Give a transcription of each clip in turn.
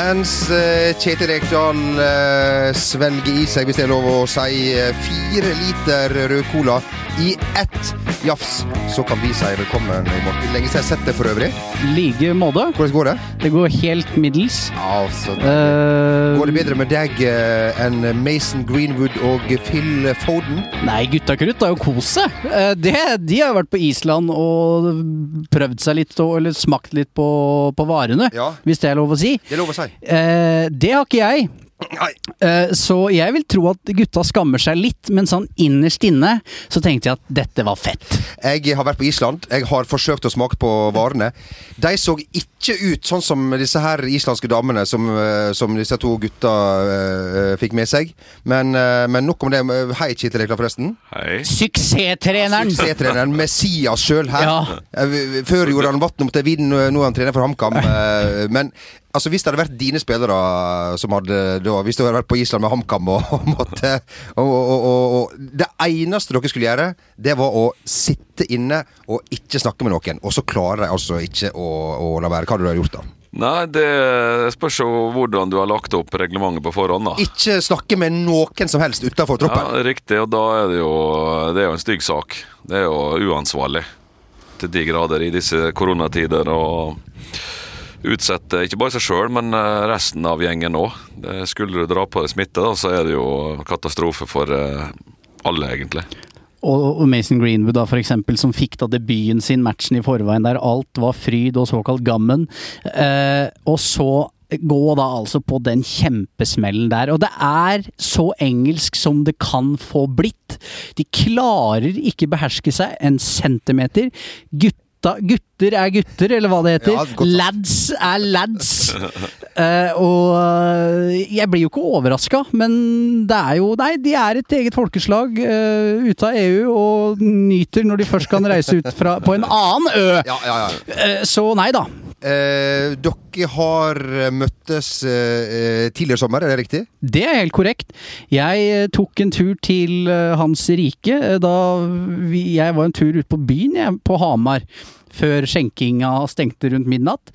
Mens eh, Kjetil Rekdal eh, svelger i seg, hvis det er lov å si, eh, fire liter rød cola i ett jafs, så kan vi si velkommen i morgen. Lenge siden jeg har sett det for øvrig. like måte. Hvordan går det? Det går helt middels. Altså, Eh, Går det bedre med deg eh, enn Mason Greenwood og Phil Foden? nei, gutta krutt har jo kost seg. Eh, det, de har vært på Island og prøvd seg litt, og, eller smakt litt på, på varene. Ja. Hvis det er lov å si. Det er lov å si. Eh, det har ikke jeg. Nei. Eh, Så jeg vil tro at gutta skammer seg litt, men sånn innerst inne så tenkte jeg at dette var fett. Jeg har vært på Island. Jeg har forsøkt å smake på varene. De så ikke ut sånn som disse her islandske damene som, eh, som disse to gutta uh, fikk med seg. Men, uh, men nok om det. Hei, Kittel Ekla, forresten. Hei. Suksesstreneren! C-treneren Messias sjøl her. Ja. Før gjorde han vann mot vinden, nå er han trener for HamKam. Men altså, hvis det hadde vært dine spillere som hadde da, Hvis du hadde vært på Island med HamKam og, måtte og, og, og, Det eneste dere skulle gjøre, det var å sitte inne og ikke snakke med noen. Og så klarer de altså ikke å, å la være. Hva hadde du gjort da? Nei, det spørs jo hvordan du har lagt opp reglementet på forhånd, da. Ikke snakke med noen som helst utafor troppen. Ja, Riktig, og da er det jo Det er jo en stygg sak. Det er jo uansvarlig til de grader i disse koronatider. og utsette ikke bare seg sjøl, men eh, resten av gjengen òg. Skulle du dra på deg smitte, da, så er det jo katastrofe for eh, alle, egentlig. Og Mason Greenwood, da, for eksempel, som fikk da debuten sin matchen i forveien der alt var fryd og såkalt gammen. Eh, og så gå da altså på den kjempesmellen der. Og det er så engelsk som det kan få blitt. De klarer ikke beherske seg en centimeter. Gutta, gutter er gutter, eller hva det heter. Ja, lads er lads. uh, og eh, jeg blir jo ikke overraska, men det er jo Nei, de er et eget folkeslag uh, ute av EU og nyter når de først kan reise ut fra, på en annen ø. Ja, ja, ja. Eh, så nei da. Eh, dere har møttes eh, tidligere i sommer, er det riktig? Det er helt korrekt. Jeg eh, tok en tur til eh, Hans Rike eh, da vi, jeg var en tur ut på byen, jeg, på Hamar. Før skjenkinga stengte rundt midnatt.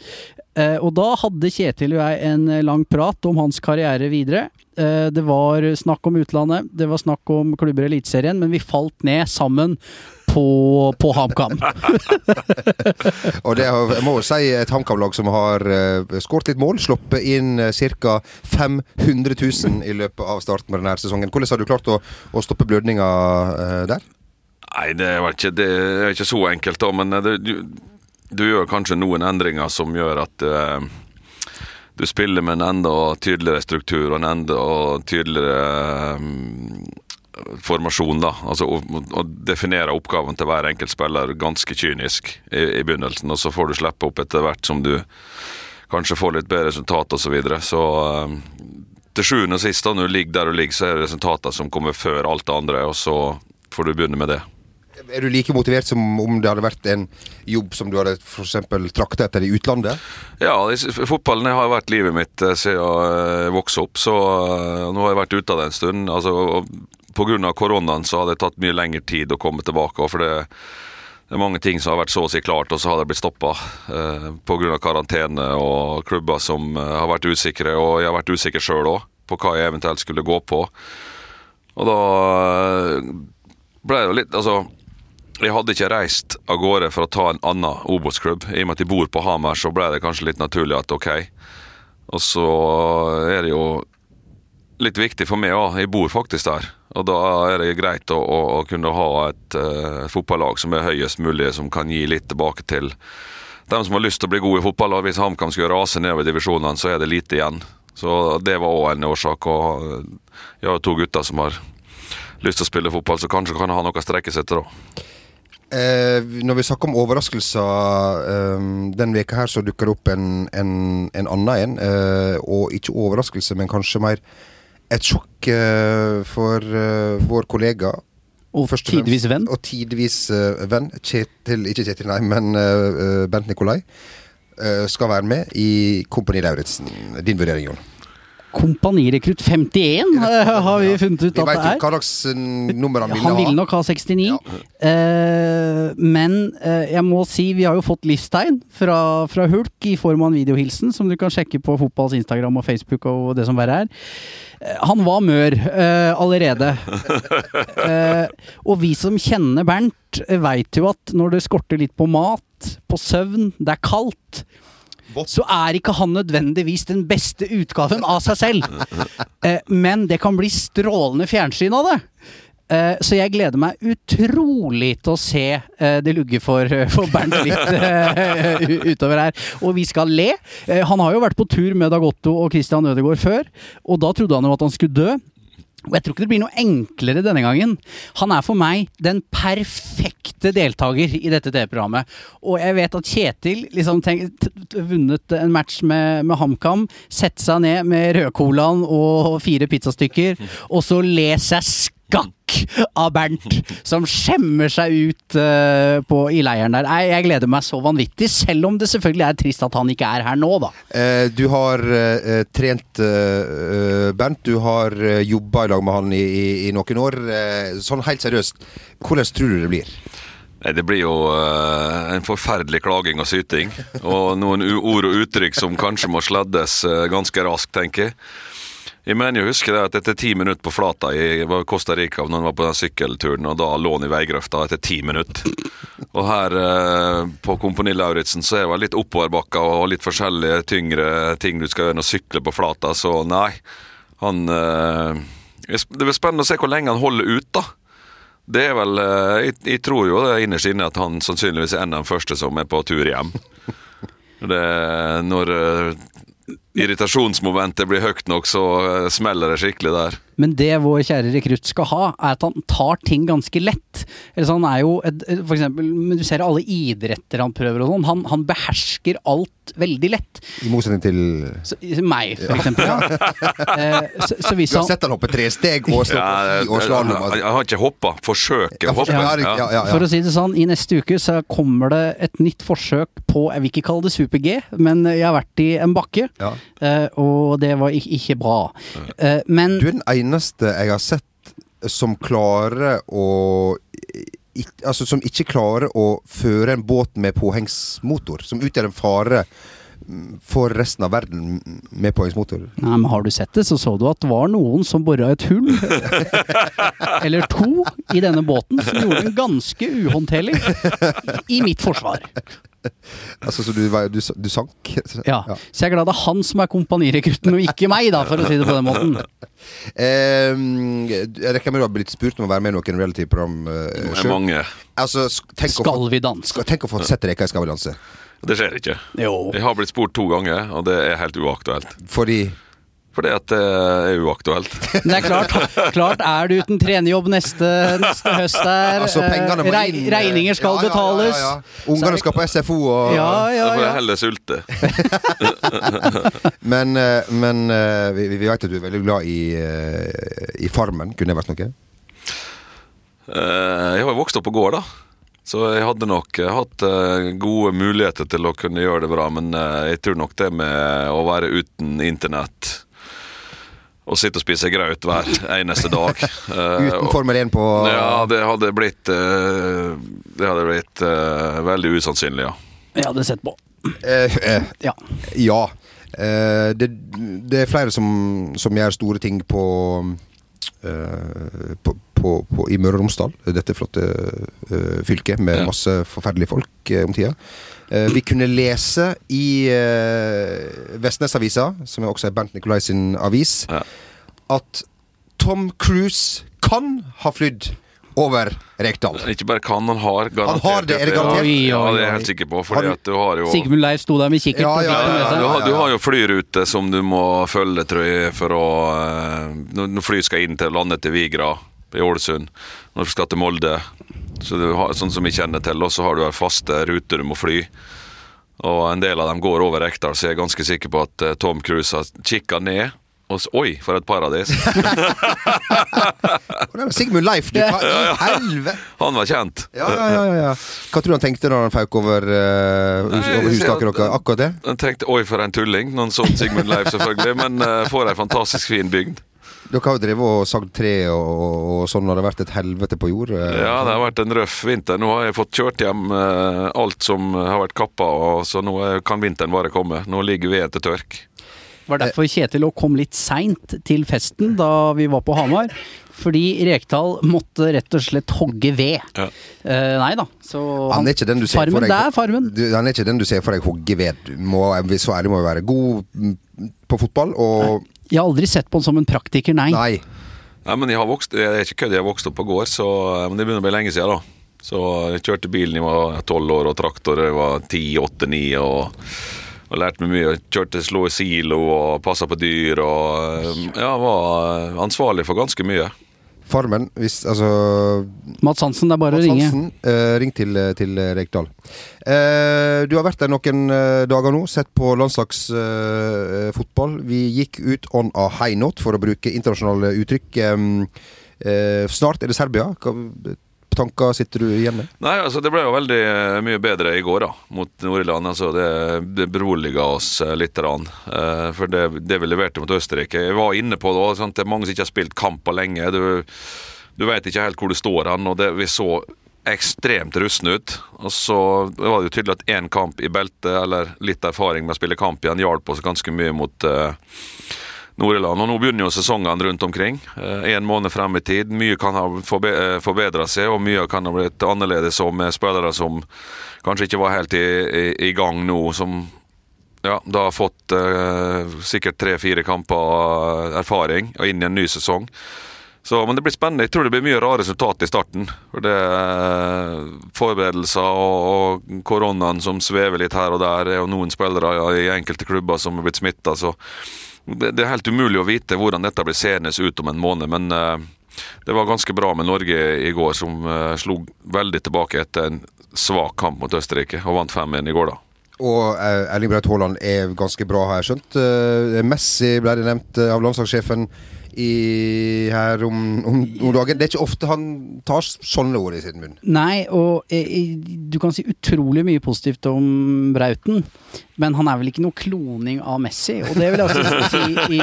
Eh, og da hadde Kjetil og jeg en eh, lang prat om hans karriere videre. Eh, det var snakk om utlandet, det var snakk om klubber i Eliteserien, men vi falt ned sammen på, på HamKam. Og det er, jeg må jo si et HamKam-lag som har uh, skåret litt mål, sluppet inn uh, ca. 500 000 i løpet av starten på denne sesongen. Hvordan har du klart å, å stoppe blødninga uh, der? Nei, det er, ikke, det er ikke så enkelt, da, men det, du, du gjør kanskje noen endringer som gjør at uh, du spiller med en enda tydeligere struktur og en enda tydeligere eh, formasjon. da, altså Å, å definere oppgaven til hver enkelt spiller ganske kynisk i, i begynnelsen, og så får du slippe opp etter hvert som du kanskje får litt bedre resultat osv. Så, videre. så eh, til sjuende og sist, da, når du ligger der du ligger, så er det resultatene som kommer før alt det andre, og så får du begynne med det. Er du like motivert som om det hadde vært en jobb som du hadde eksempel trakta etter i utlandet? Ja, fotballen har vært livet mitt eh, siden jeg vokste opp, så eh, nå har jeg vært ute av det en stund. Altså, Pga. koronaen så har det tatt mye lengre tid å komme tilbake. for det, det er mange ting som har vært så å si klart, og så har det blitt stoppa eh, pga. karantene og klubber som eh, har vært usikre, og jeg har vært usikker sjøl òg på hva jeg eventuelt skulle gå på. Og da eh, ble det jo litt Altså, jeg hadde ikke reist av gårde for å ta en annen Obos-klubb. I og med at de bor på Hamar, så ble det kanskje litt naturlig at ok. Og så er det jo litt viktig for meg òg. Jeg bor faktisk der. Og da er det greit å, å, å kunne ha et uh, fotballag som er høyest mulig, som kan gi litt tilbake til dem som har lyst til å bli gode i fotball. Og hvis HamKam skal rase nedover divisjonene, så er det lite igjen. Så det var òg en årsak. Og eh, jeg har to gutter som har lyst til å spille fotball, så kanskje kan ha noe å strekke seg etter da. Eh, når vi snakker om overraskelser eh, Den veka her så dukker det opp en, en, en annen en. Eh, og ikke overraskelse, men kanskje mer et sjokk eh, for eh, vår kollega. Og tidvis venn. Og tidvis eh, venn. Kjetil, ikke Kjetil, nei, men Bent Nikolai. skal være med i Kompani Lauritzen. Din vurdering, Jon? Kompanirekrutt 51 eh, har vi funnet ut Vi at det jo er. hva slags eh, nummer han ville Han ville nok ha 69. Ja. Eh, men eh, jeg må si vi har jo fått livstegn fra, fra Hulk i form av en videohilsen, som du kan sjekke på fotballs Instagram og Facebook og det som verre er. Eh, han var mør eh, allerede. Eh, og vi som kjenner Bernt, veit jo at når det skorter litt på mat, på søvn, det er kaldt. Så er ikke han nødvendigvis den beste utgaven av seg selv. Eh, men det kan bli strålende fjernsyn av det. Eh, så jeg gleder meg utrolig til å se eh, det lugge for, for Bernt litt utover her. Og vi skal le. Han har jo vært på tur med Dag Otto og Christian Ødegaard før, og da trodde han jo at han skulle dø. Og jeg tror ikke det blir noe enklere denne gangen. Han er for meg den perfekte deltaker i dette TV-programmet. Og jeg vet at Kjetil liksom vunnet en match med, med HamKam, sette seg ned med rødcolaen og fire pizzastykker, og så le seg skakk av Bernt, som skjemmer seg ut uh, på, i leiren der. Jeg, jeg gleder meg så vanvittig, selv om det selvfølgelig er trist at han ikke er her nå, da. Eh, du har eh, trent eh, Bernt, du har uh, jobba i lag med han i, i, i noen år. Eh, sånn helt seriøst, hvordan tror du det blir? Nei, Det blir jo uh, en forferdelig klaging og syting. Og noen u ord og uttrykk som kanskje må sladdes uh, ganske raskt, tenker jeg. Jeg mener jo husker det at etter ti minutter på flata i Costa Rica når han var på den sykkelturen, og da lå han i veigrøfta etter ti minutter. Og her eh, på Kompani Lauritzen så er det litt oppoverbakka og litt forskjellige tyngre ting du skal gjøre når du sykler på flata, så nei. Han eh, Det blir spennende å se hvor lenge han holder ut, da. Det er vel eh, jeg, jeg tror jo det er innerst inne at han sannsynligvis er en av de første som er på tur hjem. Det, når irritasjonsmomentet blir høyt nok, så eh, smeller det skikkelig der. Men det vår kjære rekrutt skal ha, er at han tar ting ganske lett. Eller så han er jo et, for eksempel, men Du ser alle idretter han prøver og sånn. Han, han behersker alt veldig lett. I motsetning til Så, meg, for eksempel. Ja. Eh, så, så hvis Du har han sett han hoppe tre steg og slå og slalåm. jeg, jeg har ikke hoppa. Forsøker å hoppe. Ja, ja, ja, ja. For å si det sånn, i neste uke så kommer det et nytt forsøk på Jeg vil ikke kalle det super-G, men jeg har vært i en bakke, Ja. eh, og det var ikke, ikke bra. Eh, men Du er den eneste jeg har sett som klarer å ikk- Altså som ikke klarer å føre en båt med påhengsmotor. Som utgjør en fare mm, for resten av verden med påhengsmotor. Nei, men Har du sett det, så så du at det var noen som bora et hull, eller to, i denne båten, som gjorde den ganske uhåndterlig i mitt forsvar. Altså så du, du, du sank? Ja. Så jeg er glad det er han som er kompanirekrutten, og ikke meg, da, for å si det på den måten. Eh, jeg rekker med du har blitt spurt om å være med i noen reality-program eh, Det sjøl. Altså, å Skal vi danse? skal- tenk å få sett Reka i Skal vi danse. Det skjer ikke. Jo. Jeg har blitt spurt to ganger, og det er helt uaktuelt. Fordi Fordi at det er uaktuelt. Men det er klart, klart er du uten trenerjobb neste, neste høst der. Altså, pengene må eh, inn. Regninger skal Ja, ja, betales. ja, ja. Ungene skal på SFO og Ja, ja, Da får jeg heller sulte. Men, eh, men eh, vi, vi vet at du er veldig glad i, i Farmen. Kunne det vært noe? Eh, Jeg har jo vokst opp på gård, da. Så jeg hadde nok hatt gode muligheter til å kunne gjøre det bra, men jeg tror nok det med å være uten internett og sitte og spise graut hver eneste dag eh, Uten Formel 1 på Ja, det hadde blitt eh, Det hadde blitt eh, veldig usannsynlig, ja. Jeg hadde sett på. Ja. ja. Eh, det, det er flere som, som gjør store ting på, eh, på, på, på I Møre og Romsdal, dette flotte fylket med masse forferdelige folk om tida. Eh, vi kunne lese i uh, Vestnesavisa, som er også er Bernt Nikolai sin avis, Ja. at Tom Cruise kan ha flydd over Rekdal. Ikke bare kan, han har garantert Han har det, er det garantert? Oi, Ja, oi, det er jeg helt sikker på. Fordi at du har jo Sigmund Leif sto der med kikkert. Ja, ja, ja, du, har, du har jo flyrute som du må følge, tror jeg, for å eh, Når når fly skal inn til landet til Vigra i Ålesund, når du skal til Molde så du har, Sånn som vi kjenner til, og så har du faste ruter du må fly. Og en del av dem går over Rekdal, så jeg er ganske sikker på at eh, Tom Cruise har kikka ned Og så, oi, for et paradis. Det var Sigmund Leif, du! Hva i helvete? Han var kjent. Ja, ja, ja. Hva tror du han tenkte da han fauk over, uh, hus, over hustaket deres? Akkurat det? Han tenkte oi, for en tulling. Noen sånn Sigmund Leif, selvfølgelig. Men uh, for ei fantastisk fin bygd. Dere har jo drevet og sagd tre og, og, og sånn, har det vært et helvete på jord. eh. Ja, det har vært en røff vinter. Nå har jeg fått kjørt hjem eh, alt som har vært kappa, og så nå kan vinteren bare komme. Nå ligger vi etter tørk. Det var derfor Kjetil òg kom litt seint til festen da vi var på Hamar. Fordi Rekdal måtte rett og slett hogge ved. Ja. Uh, nei da. Så Han er ikke den du ser farmen, for deg det er Farmen. Du, han er ikke den du ser for deg hogge ved. Du Må, så ærlig må jo være god mm, på fotball, og Jeg har aldri sett på han som en praktiker, nei. Nei. Nei, men jeg har vokst, jeg er ikke kødd, jeg har vokst opp på gård, så, men det begynner å bli lenge siden. da. Så jeg kjørte bilen jeg var tolv år, og traktor jeg var ti, åtte, ni. Og, og lærte meg mye. Kjørte slå i silo og passa på dyr. Og ja, var ansvarlig for ganske mye. Farmen, hvis altså Mats Hansen, det er bare å Mats ringe. Hansen, eh, ring til, til Rekdal. Eh, du har vært der noen eh, dager nå, sett på landslagsfotball. Vi gikk ut on a high note, for å bruke internasjonale uttrykk. Eh, snart er det Serbia. Tanker sitter du igjen med? Nei, altså Det ble jo veldig eh, mye bedre i går da, mot Nord-Irland. Altså, det, det beroliga oss eh, litt. Rann, eh, for det, det vi leverte mot Østerrike Jeg var inne på det òg. Det er mange som ikke har spilt kamper lenge. Du, du vet ikke helt hvor du står hen. og Vi så ekstremt rustne ut. Og så var det jo tydelig at én kamp i beltet, eller litt erfaring med å spille kamp igjen, hjalp oss ganske mye mot eh, Nord-Irland. Og nå begynner jo sesongene rundt omkring. Én en måned frem i tid. Mye kan ha forbe forbedra seg, og mye kan ha blitt annerledes og med spillere som kanskje ikke var helt i, i, i gang nå, som ja, da har fått eh, sikkert tre-fire kamper erfaring og inn i en ny sesong. Så, men det blir spennende. Jeg tror det blir mye rare resultat i starten. For det er Forberedelser og, og koronaen som svever litt her og der. og noen spillere i enkelte klubber som er blitt smitta. Så det, er helt umulig å vite hvordan dette blir seende ut om en måned. Men eh, det var ganske bra med Norge i går, som eh, slo veldig tilbake etter en svak kamp mot Østerrike og vant 5-1 i går, da. Og eh, Erling Braut Haaland er ganske bra, har jeg skjønt. Messi ble det nevnt av landslagssjefen i, her om, om, om dagen. Det er ikke ofte han tar sånne ord i sin munn. Nei, og eh, du kan si utrolig mye positivt om Brauten, men han er vel ikke noe kloning av Messi, og det vil jeg også si i,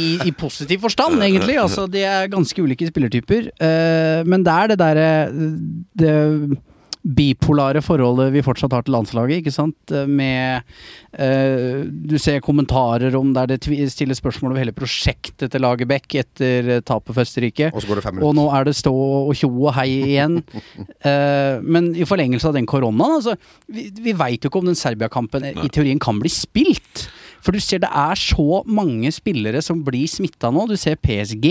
i, i positiv forstand, egentlig. Altså, de er ganske ulike spillertyper, eh, men det er det derre bipolare forholdet vi fortsatt har til landslaget, ikke sant. Med eh, Du ser kommentarer om der det stilles spørsmål over hele prosjektet til Lagerbäck etter eh, tapet for Østerrike. Og så går det fem Og nå er det stå og tjo og hei igjen. Eh, men i forlengelse av den koronaen, altså Vi, vi veit jo ikke om den Serbia-kampen i teorien kan bli spilt. For du ser det er så mange spillere som blir smitta nå. Du ser PSG.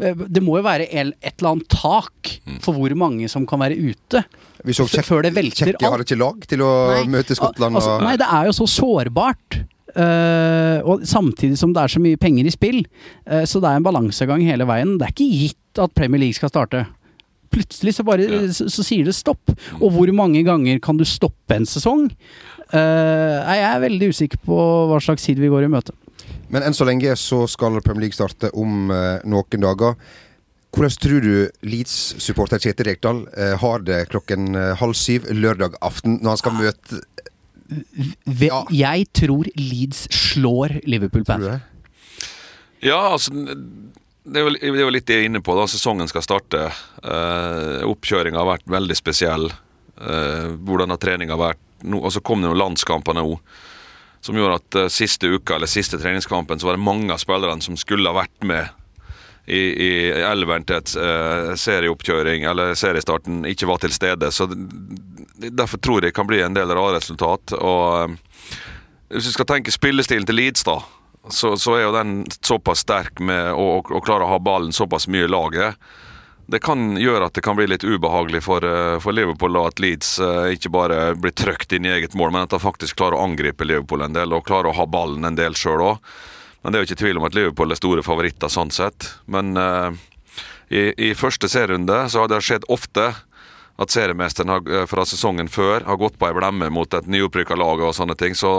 Eh, Det må jo være et eller annet tak for hvor mange som kan være ute. Vi så før det velter Tsjekkia har ikke lag til å møte Skottland. Al- altså, Nei, det er jo så sårbart. Uh, og samtidig som det er så mye penger i spill. Uh, så det er en balansegang hele veien. Det er ikke gitt at Premier League skal starte. Plutselig så bare Ja. så, så sier det stopp. Og hvor mange ganger kan du stoppe en sesong? Eh, jeg er veldig usikker på hva slags tid vi går i møte. Men enn så lenge så skal Premier League starte om eh, noen dager. Hvordan tror du Leeds-supporter Kjetil Rekdal eh, har det klokken halv syv lørdag aften når han skal møte Ve Ja. Jeg tror Leeds slår Liverpool det? Ja, altså er, det er jo litt det jeg er inne på. da Sesongen skal starte. Uh, Oppkjøringa har vært veldig spesiell. Uh, hvordan har treninga vært? Nå, og så kom det noen landskamper nå som gjorde at uh, siste uka eller siste treningskampen så var det mange av spillerne som skulle ha vært med i, i elveren til et uh, serieoppkjøring eller seriestarten, ikke var til stede. Så derfor tror jeg det kan bli en del rare resultat. Og uh, hvis vi skal tenke spillestilen til Leeds, da, så, så er jo den såpass sterk med å, å, å klare å ha ballen såpass mye i laget. Det kan gjøre at det kan bli litt ubehagelig for, eh, for Liverpool og at Leeds eh, ikke bare blir trykt inn i eget mål, men at de faktisk klarer å angripe Liverpool en del og klarer å ha ballen en del sjøl òg. Men det er jo ikke tvil om at Liverpool er store favoritter sånn sett. Men uh, i, i første serierunde så har det skjedd ofte at seriemesteren har, fra sesongen før har gått på ei blemme mot et nyopprykka lag og sånne ting. Så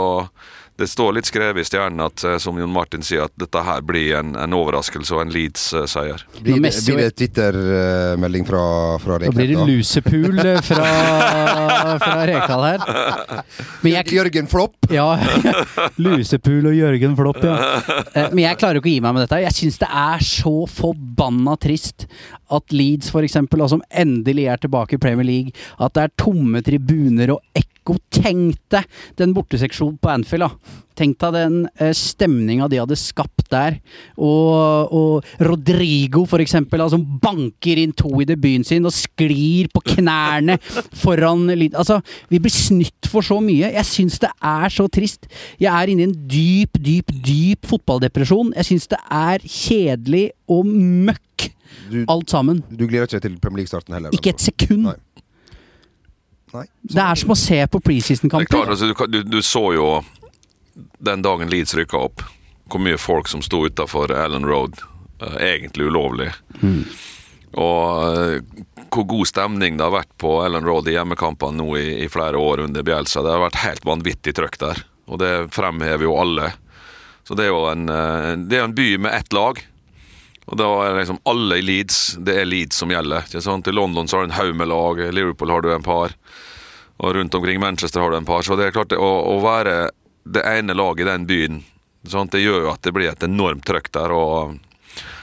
det står litt skrevet i stjernen at, eh, som Jon Martin sier, at dette her blir en, en overraskelse og en Leeds-seier. Blir, det- blir det Twitter-melding fra, fra Da blir det Rekdal? lusepool fra, fra Rekdal her. Men jeg, Jørgen Flopp? Ja. Lusepul og Jørgen Flopp, ja. Eh, Men jeg klarer jo ikke å gi meg med dette. Jeg syns det er så forbanna trist at Leeds for eksempel, som endelig er tilbake i Premier League, at det er tomme tribuner og ekko. Tenk deg den borteseksjonen på Anfield, da. Tenk deg den eh, stemninga de hadde skapt der. Og, og Rodrigo, for eksempel, som banker inn to i debuten sin og sklir på knærne foran. Altså, vi blir snytt for så mye. Jeg syns det er så trist. Jeg er inne i en dyp, dyp, dyp fotballdepresjon. Jeg syns det er kjedelig og møkk, Du, alt sammen. du gleder deg ikke til Premier League-starten heller? Ikke et sekund. Nei. Nei. Det er som å se på er preseason-kamper. altså, du, du, du så jo den dagen Leeds rykka opp, hvor mye folk som sto utafor Allen Road. uh, egentlig ulovlig. Og uh, hvor god stemning det har vært på Allen Road i hjemmekampene nå i, i flere år under Bjelsa. Det har vært helt vanvittig trøkk der, og det fremhever jo alle. Så det er jo en, uh, det er en by med ett lag. Og da er liksom alle i Leeds, det er Leeds som gjelder. Ikke sant? I London så har du en haug med lag, i Liverpool har du en par. Og rundt omkring Manchester har du en par. Så det er klart, det, å, å være det ene laget i den byen, sant? det gjør jo at det blir et enormt trøkk der. og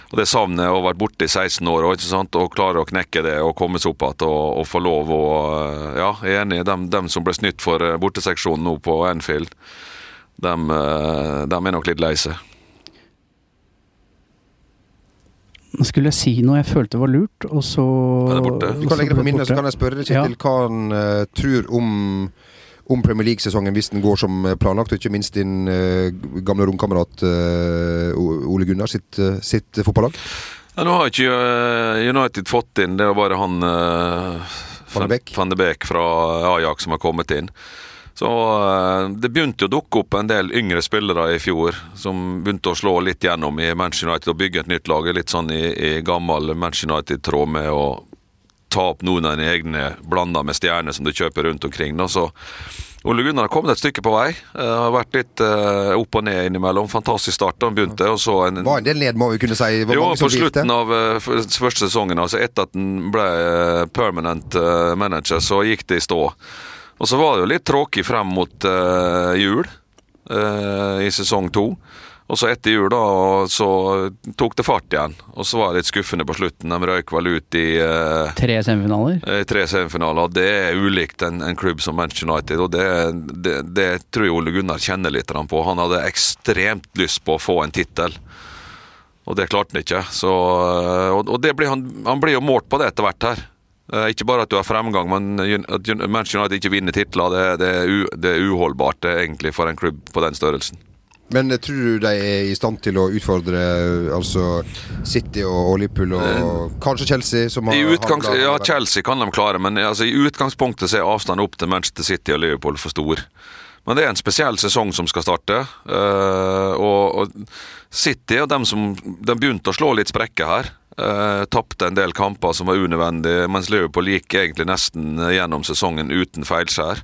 og det savner å ha vært borte i 16 år ikke sant? og klare å knekke det og komme seg opp igjen og, og få lov å Ja, jeg er enig. Dem, dem som ble snytt for eh, borteseksjonen nå på Anfield, eh, dem er nok litt lei seg. Nå skulle jeg si noe jeg følte var lurt, og så det borte? Du kan legge det på minnet, så kan jeg spørre deg, Kjetil, hva han uh, tror om, om Premier League-sesongen hvis den går som planlagt, og ikke minst din uh, gamle romkamerat uh, Ole Gunnar sitt, eh, sitt fotballag? Ja, nå har ikke eh, United fått inn, det er bare han eh. Van de Beek fra Ajax som har kommet inn. Så eh, Det begynte å dukke opp en del yngre spillere i fjor som begynte å slå litt gjennom i Manchester United og bygge et nytt lag. Litt sånn i, i gammel Manchester United-tråd med å ta opp noen av dine egne blanda med stjerner som du kjøper rundt omkring. Da. Så Ole Gunnar har kommet et stykke på vei. Eh, har vært litt eh, opp og ned innimellom. Fantastisk start da han begynte. og så en, Var en del ned, må vi kunne si. Hvor jo, på slutten av første sesongen, altså etter at han ble permanent manager, så gikk det i stå. Og så var det jo litt tråkig frem mot uh, jul uh, i sesong to. Og så etter jul da, så tok det fart igjen. Og så var det litt skuffende på slutten. De røyk vel ut i uh, Tre semifinaler. I tre semifinaler. Det er ulikt en, en klubb som Manchester United, og det, det, det tror jeg Ole Gunnar kjenner litt på. Han hadde ekstremt lyst på å få en tittel, og det klarte han ikke. Så, og og det blir han, han blir jo målt på det etter hvert her. Eh, Ikke bare at du har fremgang, men at Manchester United ikke vinner titler, det, det, er u, det er uholdbart det egentlig for en klubb på den størrelsen. Men eh, tror du de er i stand til å utfordre eh, altså City og, Liverpool og kanskje Chelsea? Som har, Eh, I utgangs, ja, Chelsea kan de klare, men altså, i utgangspunktet så er avstanden opp til Manchester City og Liverpool for stor. Men det er en spesiell sesong som skal starte. eh, og, og City og dem som de begynte å slå litt sprekker her. Uh, Tapte en del kamper som var unødvendige, mens Liverpool gikk egentlig nesten gjennom sesongen uten feilskjær.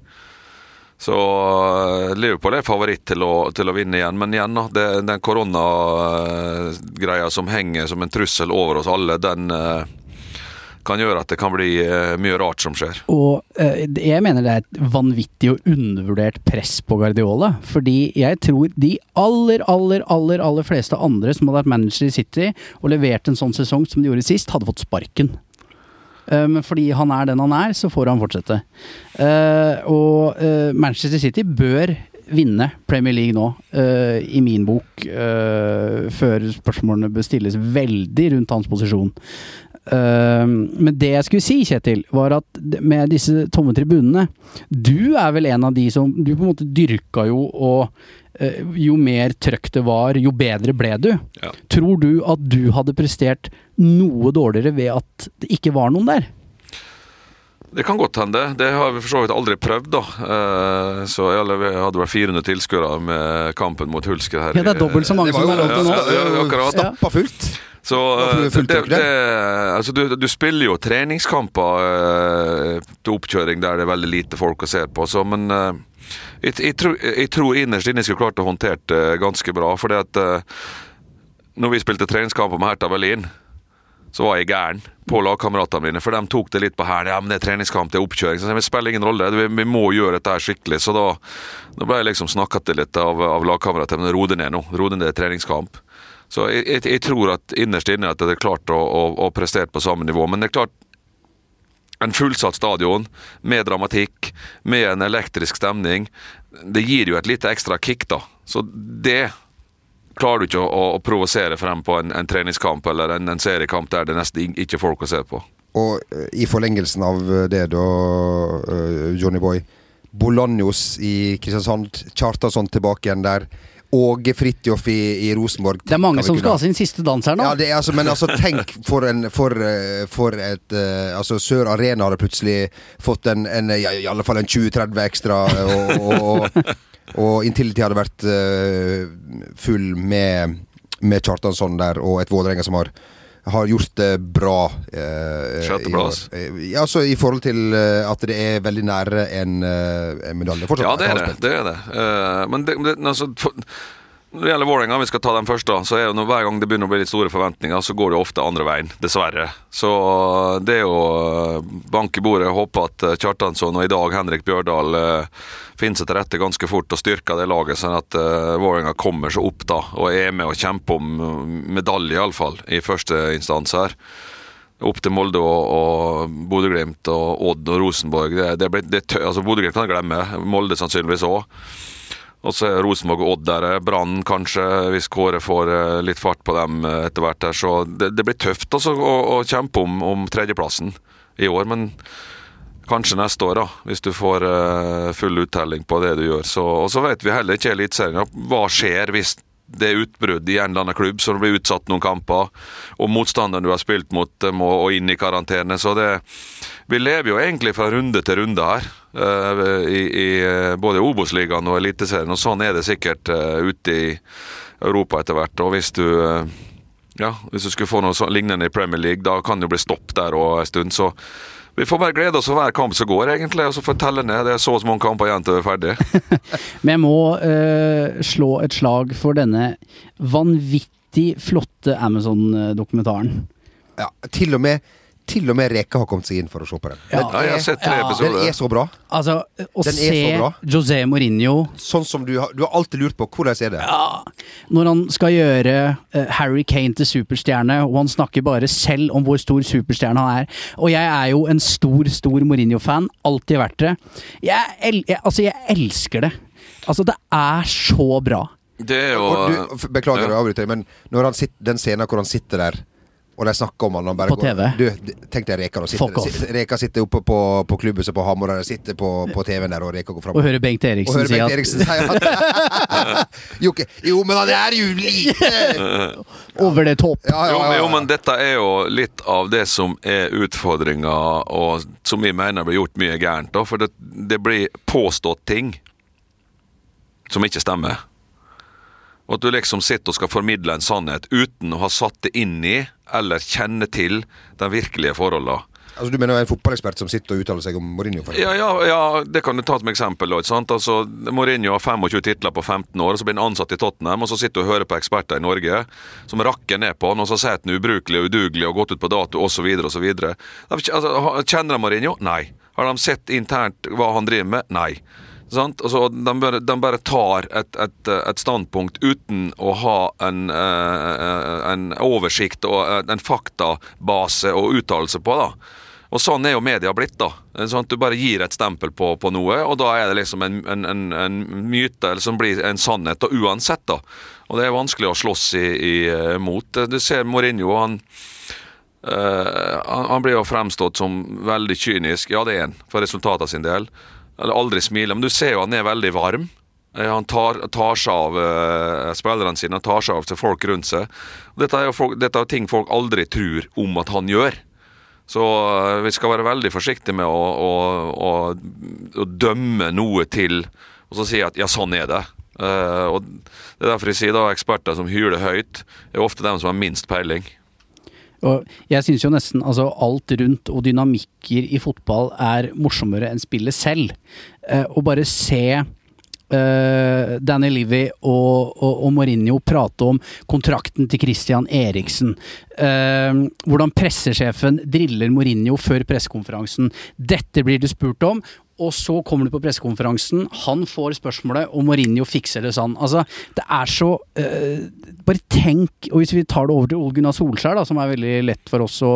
Så eh, Liverpool er favoritt til å, til å vinne igjen, men igjen, det, den koronagreia som henger som en trussel over oss alle, den eh, kan gjøre at det kan bli eh, mye rart som skjer. Og eh, jeg mener det er et vanvittig og undervurdert press på Guardiola. Fordi jeg tror de aller, aller, aller aller fleste andre som hadde vært manager i City og levert en sånn sesong som de gjorde sist, hadde fått sparken. Eh, Men fordi han er den han er, så får han fortsette. Og Manchester City bør vinne Premier League nå, i min bok, før spørsmålene bør stilles veldig rundt hans posisjon. Uh, men det jeg skulle si, Kjetil, var at med disse tomme tribunene Du er vel en av de som Du på en måte dyrka jo og eh, Jo mer trøkk det var, jo bedre ble du. Ja. Tror du at du hadde prestert noe dårligere ved at det ikke var noen der? Det kan godt hende. Det har vi for så vidt aldri prøvd, da. Eh, Så jeg hadde vel 400 tilskuere med kampen mot Hulsker her. Ja, det er dobbelt så mange som er oppe nå. ja, ja, akkurat. stappa fullt. Så eh, det, du det, altså du, du spiller jo treningskamper uh, til oppkjøring der det er veldig lite folk å se på, så men uh, Jeg, jeg, tror, jeg tror innerst inne skulle klart å håndtere det ganske bra. fordi at når vi spilte treningskamper med Hertha Berlin, så var jeg gæren på lagkameratene mine. For de tok det litt på hælen. Ja, men det er treningskamp, det er oppkjøring. Så det spiller ingen rolle. Vi, vi må gjøre dette her skikkelig. Så da, da ble jeg liksom snakka til litt av, av lagkameratene. Ro det ned nå. Ro det ned, treningskamp. Så jeg, jeg, jeg, tror at innerst inne at det er klart å, å, å prestere på samme nivå. Men det er klart, en fullsatt stadion med dramatikk, med en elektrisk stemning, det gir jo et lite ekstra kick, da. Så det klarer du ikke å, å, provosere frem på en, en, treningskamp eller en, en seriekamp der det nesten ikke er folk å se på. Og uh, i forlengelsen av det, da, uh, Johnny Boy. Bolanjos i Kristiansand, Kjartason tilbake igjen der. Åge Fridtjof i, i, Rosenborg. Det er mange som skal ha sin siste dans her nå. Ja, er, altså, men altså, tenk for, en, for, eh, for et uh, Altså, Sør Arena hadde plutselig fått en, en ja, i alle fall en 20-30 ekstra. og, og, og og Intility hadde vært uh, full med, med Kjartansson der, og et Vålerenga som har, har gjort det bra. Uh, Sjetteplass. Ja, altså I forhold til uh, at det er veldig nære en, en medalje. Fortsatt, ja, det er det. det, er det. men det, det altså, for, når det gjelder Vålerenga, vi skal ta dem først, da, så er det hver gang det begynner å bli litt store forventninger, så går det ofte andre veien, dessverre. Så det er jo bank i bordet, håpe at Kjartansson og i dag Henrik Bjørdal eh, finner seg til rette ganske fort og styrker det laget, sånn at eh, Vålerenga kommer seg opp da, og er med å kjempe om medalje, iallfall, i første instans her opp til Molde og, og Bodø-Glimt og Odd og Rosenborg. Det, det, ble, det, altså Bodø-Glimt kan glemme, Molde sannsynligvis òg. Og så er Rosenborg og Odd der. Eh, Brann kanskje, hvis Kåre får eh, litt fart på dem eh, etter hvert. der, Så det, det blir tøft også, å, å, kjempe om, om, tredjeplassen i år. Men kanskje neste år, da, hvis du får full uttelling på det du gjør. Så, og så vet vi heller ikke i Eliteserien hva skjer hvis det er utbrudd i en eller annen klubb det blir utsatt noen kamper, og motstanderen du har spilt mot, må inn i karantene. Så det Vi lever jo egentlig fra runde til runde her. Uh, i, i, eh, både Obos-ligaen og Eliteserien, og sånn er det sikkert ute i Europa etter hvert. Og hvis du ja, hvis du skulle få noe lignende i Premier League, da kan det jo bli stopp der òg en stund. Så vi får bare glede oss over hver kamp som går, egentlig, og så får vi telle ned. Det er så mange kamper igjen til vi er ferdig. Men jeg må slå et slag for denne vanvittig flotte Amazon-dokumentaren. Ja, til og med til og med Reka har kommet seg inn for å se på den. Ja, er, jeg har sett tre ja. Den er så bra. Altså, å den se José Mourinho Sånn som du har, du har alltid lurt på. Hvordan er det? Ja, Når han skal gjøre uh, Harry Kane til superstjerne, og han snakker bare selv om hvor stor superstjerne han er. Og jeg er jo en stor, stor Mourinho-fan. Alltid vært det. Jeg, el jeg, altså, jeg elsker det. Altså, det er så bra. Det er jo du, Beklager å avbryte, men når han sitter, den scenen hvor han sitter der og de snakker om han På TV? Går, du, tenk deg Reka. Sitter, Reka sitter oppe på, på klubbhuset på Hamar, og sitter på, på TV-en der, og Reka går fram. Og hører Bengt Eriksen si at Eriksen at jo, jo, men han er jo lite Over det topp. Ja, ja, ja, jo, men dette er jo litt av det som er utfordringa, og som vi mener blir gjort mye gærent. For det, det blir påstått ting som ikke stemmer. Og at du liksom sitter og skal formidle en sannhet uten å ha satt det inn i eller kjenne til de virkelige forholdene. Altså Du mener en fotballekspert som sitter og uttaler seg om Mourinho? Ja, ja, ja, det kan du ta som eksempel. Sant? Altså, Mourinho har 25 titler på 15 år, og så blir han ansatt i Tottenham, og så sitter du og hører på eksperter i Norge som rakker ned på han, og så sier at han er ubrukelig og udugelig og gått ut på dato osv. osv. Altså, kjenner de Mourinho? Nei. Har de sett internt hva han driver med? Nei. Altså, de, bare, de, bare, tar et, et, et, standpunkt uten å ha en, eh, en oversikt og en faktabase og uttalelse på. da. Og Sånn er jo media blitt. da. Sånn at Du bare gir et stempel på, på noe, og da er det liksom en, en, en myte som blir en sannhet da, uansett. da. Og Det er vanskelig å slåss i, i, mot. Du ser Mourinho. han Uh, han blir jo fremstått som veldig kynisk, ja det er han, for resultatene sin del. Eller aldri smiler. Men du ser jo han er veldig varm. Han tar, tar seg av uh, spillerne sine, han tar seg av folk rundt seg. Dette er folk, dette er ting folk aldri tror om at han gjør. Så uh, vi skal være veldig forsiktige med å, å, å, å, dømme noe til og så si at ja, sånn er det. Uh, og Det er derfor jeg sier da eksperter som hyler høyt, er ofte dem som har minst peiling. Og jeg syns jo nesten altså alt rundt og dynamikker i fotball er morsommere enn spillet selv. Å bare se eh, Danny Livy og, og, og Mourinho prate om kontrakten til Christian Eriksen. Uh, hvordan pressesjefen driller Mourinho før pressekonferansen. Dette blir det spurt om. Og så kommer du på pressekonferansen, han får spørsmålet, og Mourinho fikser det sånn. Altså, det er så eh, Bare tenk, og hvis vi tar det over til Ole Gunnar Solskjær, da, som er veldig lett for oss å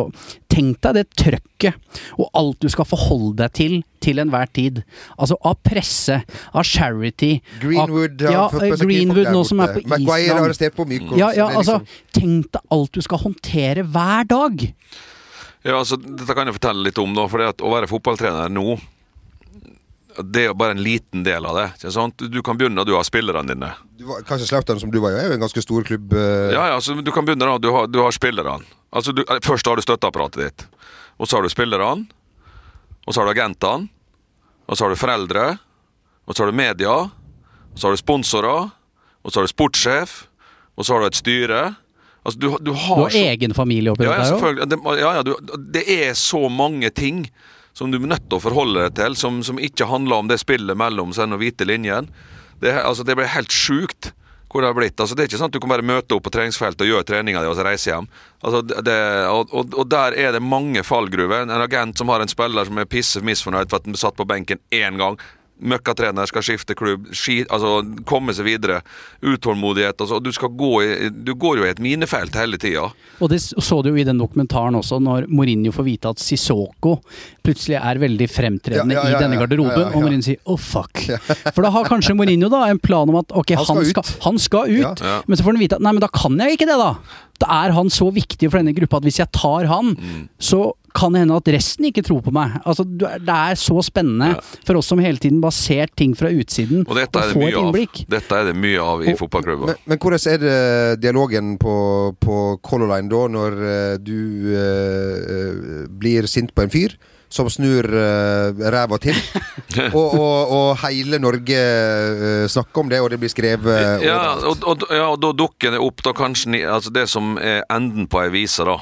Tenk deg det trøkket, og alt du skal forholde deg til til enhver tid. Altså av presse, av charity Greenwood av, ja, av Greenwood nå som er på Maguire Island. på Mykos, Ja, ja, er altså, liksom- tenk deg alt du skal håndtere hver dag. Ja, altså, Dette kan jeg fortelle litt om, da. For å være fotballtrener nå det er jo bare en liten del av det. ikke sant? Du kan begynne, du har spillerne dine. du var, Kanskje Slautern, som du var, er jo en ganske stor klubb. Uh... Ja, ja, så Du kan begynne da, du har, du har spillerne. Altså, du, Først har du støtteapparatet ditt. Og så har du spillerne. Og så har du agentene. Og så har du foreldre. Og så har du media. Og så har du sponsorer. Og så har du sportssjef. Og så har du et styre. Altså, du, du har Du har så- egen familie oppi ja, der òg. Det, ja, ja, det er så mange ting som du er nødt til å forholde deg til, som, som ikke handler om det spillet mellom seg og hvite linjen. Det, altså, det blir helt sjukt hvor det har blitt. Altså, det er ikke sånn at du kan bare møte opp på treningsfeltet og gjøre treninga di og så reise hjem. Altså, det- og, og, og der er det mange fallgruver. En agent som har en spiller som er pisse misfornøyd for at han ble satt på benken én gang. Møkkatrener skal skifte klubb, ski, altså komme seg videre. Utålmodighet. Altså, du, skal gå i, du går jo i et minefelt hele tida. Og det så du jo i den dokumentaren også, når Mourinho får vite at Sissoko plutselig er veldig fremtredende Ja, ja, ja, i denne garderoben, Ja, ja, ja. og Mourinho sier 'oh fuck'. For da har kanskje Mourinho da en plan om at ok, Han han skal skal, ut. han skal ut, men så får han vite at nei, men da kan jeg ikke det, da. Da er han så viktig for denne gruppa at hvis jeg tar han, Mm. så kan det hende at resten ikke tror på meg. Altså, Det er så spennende Ja. for oss som hele tiden bare ser ting fra utsiden, Og dette er det mye et av. innblikk. Dette er det mye av i fotballklubben fotballklubber. Men, men hvordan er det dialogen på, på Color Line da, når eh, du uh, blir sint på en fyr? Som snur uh, ræva til. og, og, og hele Norge uh, snakker om det, og det blir skrevet Ja, overalt. og, og, ja, og da dukker det opp da kanskje altså det som er enden på ei vise, da.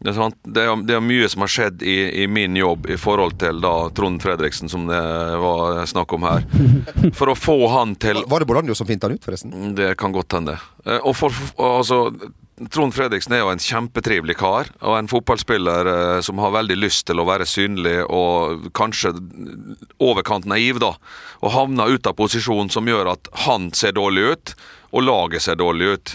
Det er? Det, er, det er mye som har skjedd i, i min jobb i forhold til da Trond Fredriksen, som det var snakk om her. For å få han til Var det Bolanjo som fint han ut, forresten? Det kan godt hende. Eh, Og for, altså, Trond Fredriksen er jo en kjempetrivelig kar, og en fotballspiller eh, som har veldig lyst til å være synlig og kanskje overkant naiv, da. Og havner ut av posisjon som gjør at han ser dårlig ut, og laget ser dårlig ut.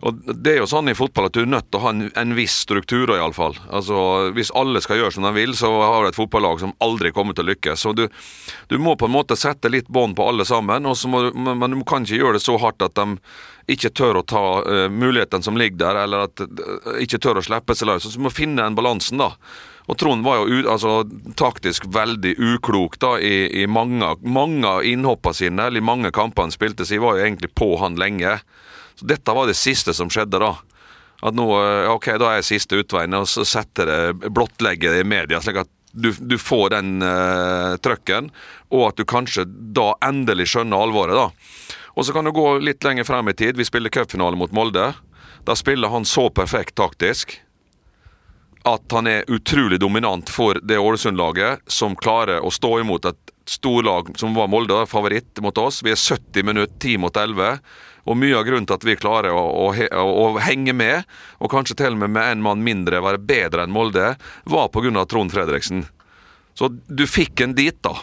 Og Det er jo sånn i fotball at du er nødt til å ha en, en viss struktur, iallfall. Altså, hvis alle skal gjøre som de vil, så har du et fotballag som aldri kommer til å lykkes. Så du, du må på en måte sette litt bånd på alle sammen, må, men, du kan ikke gjøre det så hardt at de ikke tør å ta uh, mulighetene som ligger der, eller at uh, ikke tør å slippe seg løs. Så du må finne den balansen, da. Og Trond var jo altså, taktisk veldig uklok da, i, i mange, mange av innhoppene sine, eller i mange kamper han spilte, så jeg var jo egentlig på han lenge. Så dette var det siste som skjedde, da. At nå, eh, ok, da er jeg siste utveien, og så setter det, blottlegger i media, slik at du, du får den uh, trøkken, og at du kanskje da endelig skjønner alvoret, da. Og så kan du gå litt lenger frem i tid. Vi spiller cupfinale mot Molde. Da spiller han så perfekt taktisk at han er utrolig dominant for det Ålesund-laget, som klarer å stå imot et storlag som var Molde, favoritt mot oss. Vi er 70 minutter, 10 mot 11. Og mye av grunnen til at vi klarer å, å, å, å henge med, og kanskje til og med med en mann mindre være bedre enn Molde, var pga. Trond Fredriksen. Så du fikk en dit, da.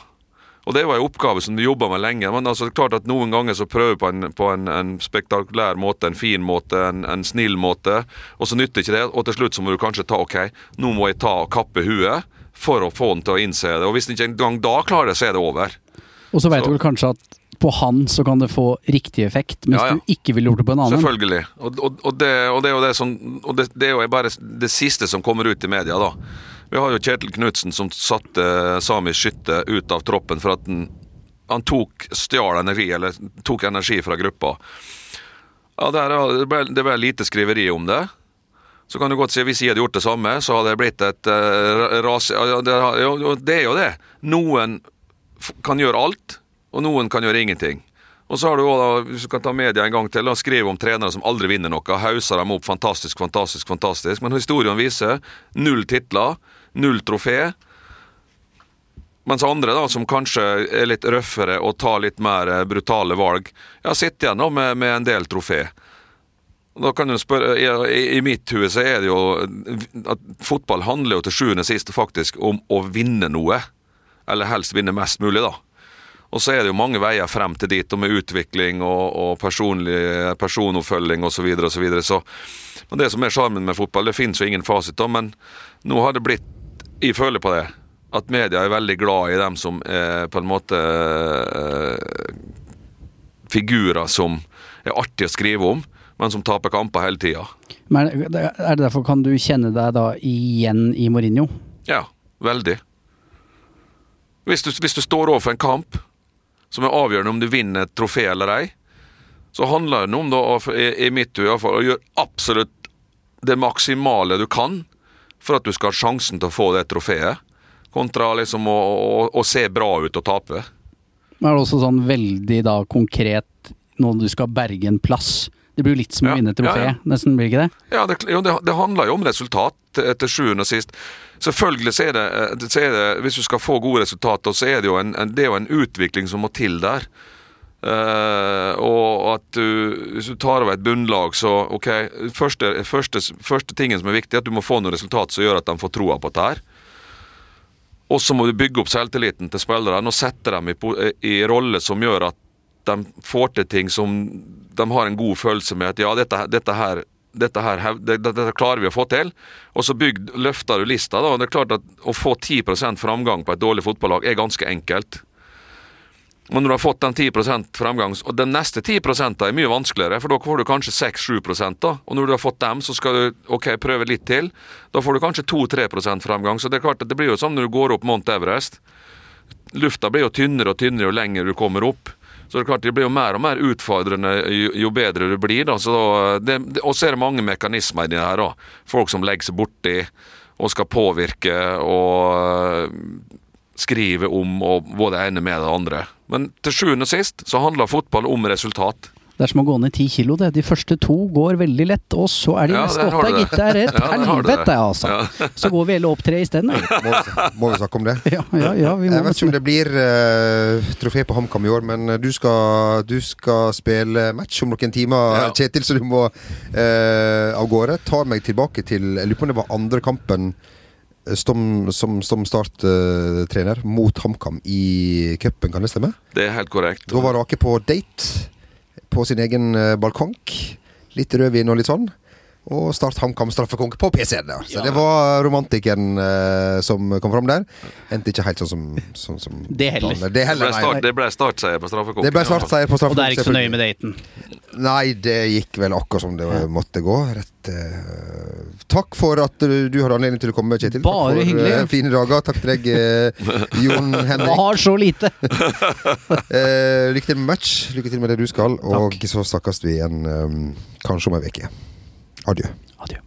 Og det var en oppgave som du jobba med lenge. Men altså, klart at noen ganger så prøver du på en, på en, en spektakulær måte, en fin måte, en, en snill måte, og så nytter ikke det. Og til slutt så må du kanskje ta OK, nå må jeg ta og kappe huet for å få han til å innse det. Og hvis han ikke engang da klarer det, så er det over. Og så vet Så- du vel kanskje at på han så kan det få riktig effekt, mens Ja, ja. du ikke ville gjort det på en annen. Selvfølgelig. Og, og, og, det, og det er jo det som Og det, det er jo bare det siste som kommer ut i media, da. Vi har jo Kjetil Knutsen som satte samisk skytte ut av troppen for at han, han tok stjal energi, eller tok energi fra gruppa. Ja, det, er- det, ble, det ble lite skriveri om det. Så kan du godt si hvis jeg hadde gjort det samme, så hadde det blitt et uh, ras... Ja, det er jo det. Noen kan gjøre alt, og noen kan gjøre ingenting. Og så har du også, hvis du kan ta media en gang til, og skrive om trenere som aldri vinner noe. Hauser dem opp fantastisk, fantastisk, fantastisk. Men historien viser null titler, null trofé. Mens andre, da, som kanskje er litt røffere og tar litt mer eh, brutale valg, ja, sitter igjen med, med en del trofé. Da kan du spørre, i, I mitt hue så er det jo at fotball handler jo til sjuende og sist faktisk om å vinne noe. Eller helst vinne mest mulig, da. Og så er det jo mange veier frem til dit, og med utvikling og, og personlig personoppfølging osv. Så, videre, og så, videre. så men det som er sjarmen med fotball, det finnes jo ingen fasit, da, men nå har det blitt Jeg føler på det. At media er veldig glad i dem som er på en måte eh, figurer som er artig å skrive om, men som taper kamper hele tida. Men er det er derfor kan du kjenne deg da igjen i Mourinho? Ja, veldig. Hvis du, hvis du står overfor en kamp som er avgjørende om du vinner et trofé eller ei, så handler det om, da, i, mitt hue iallfall, å gjøre absolutt det maksimale du kan for at du skal ha sjansen til å få det trofeet, kontra liksom å, å, å se bra ut og tape. Men er det også sånn veldig da konkret når du skal berge en plass? Det blir jo litt som å vinne et trofé, ja, ja. nesten, blir det ikke det? Ja, det, jo, det, det handler jo om resultat til, til sjuende og sist. Selvfølgelig så er, det, eh, så er det Hvis du skal få gode resultater, så er det jo en, en, det er jo en utvikling som må til der. Uh, og at du, hvis du tar over et bunnlag, så ok første, første, første tingen som er viktig, er at du må få noen resultat som gjør at de får troa på dette. Og så må du bygge opp selvtilliten til spillerne og sette dem i, i rolle som gjør at de får til ting som de har en god følelse med at ja, dette, dette her dette, her, dette, klarer vi å få til. Og så bygd, løfter du lista. da, og det er klart at Å få 10% framgang på et dårlig fotballag er ganske enkelt. Men når du har fått den 10% framgang, og den neste 10% er mye vanskeligere, for da får du kanskje 6-7 da. Og når du har fått dem, så skal du ok, prøve litt til. Da får du kanskje 2-3% framgang. Så det er klart at det blir jo sånn når du går opp Mount Everest. Lufta blir jo tynnere og tynnere jo lenger du kommer opp. Så det er klart det blir jo mer og mer utfordrende jo, jo bedre du blir. da, så det, det, Og så er det mange mekanismer i det her. da. Folk som legger seg borti og skal påvirke og skrive om og både det ene med det andre. Men til sjuende og sist så handler fotball om resultat. Det er som å gå ned ti kilo, det. De første to går veldig lett, og så er de Ja, neste åtte, gitt. Det er et helvete, altså. Ja. Så går vi hele opp tre isteden. Må, vi- må vi snakke om det? Ja, ja, ja, vi må Jeg vet ikke om det blir uh, trofé på HamKam i år, men eh, du skal, du skal spille match om noen timer, Ja. Kjetil, så du må uh, av gårde. Tar meg tilbake til Jeg lurer på om det var andre kampen som, som, som starttrener mot HamKam i cupen, kan det stemme? Det er helt korrekt. Da var Rake på date på sin egen eh, balkong. Litt rødvin og litt sånn. Og Start HamKam straffekonk på PC-en. Ja. Så Ja. det var romantikken eh, som kom fram der. Endte ikke helt sånn som, sånn som Det heller. Det heller, det ble startseier på straffekonken. Det ble startseier på Og det er ikke så nøye med daten. Nei, det gikk vel akkurat som det måtte gå. Rett, eh, takk for at du, du hadde anledning til å komme, Kjetil. Bare takk for hyggelig. eh, fine dager. Takk til deg, eh, Jon Henrik. Har så lite! Eh, lykke til med match. Lykke til med det du skal. Og så snakkes vi igjen um, kanskje om ei uke. Adjø. Adjø.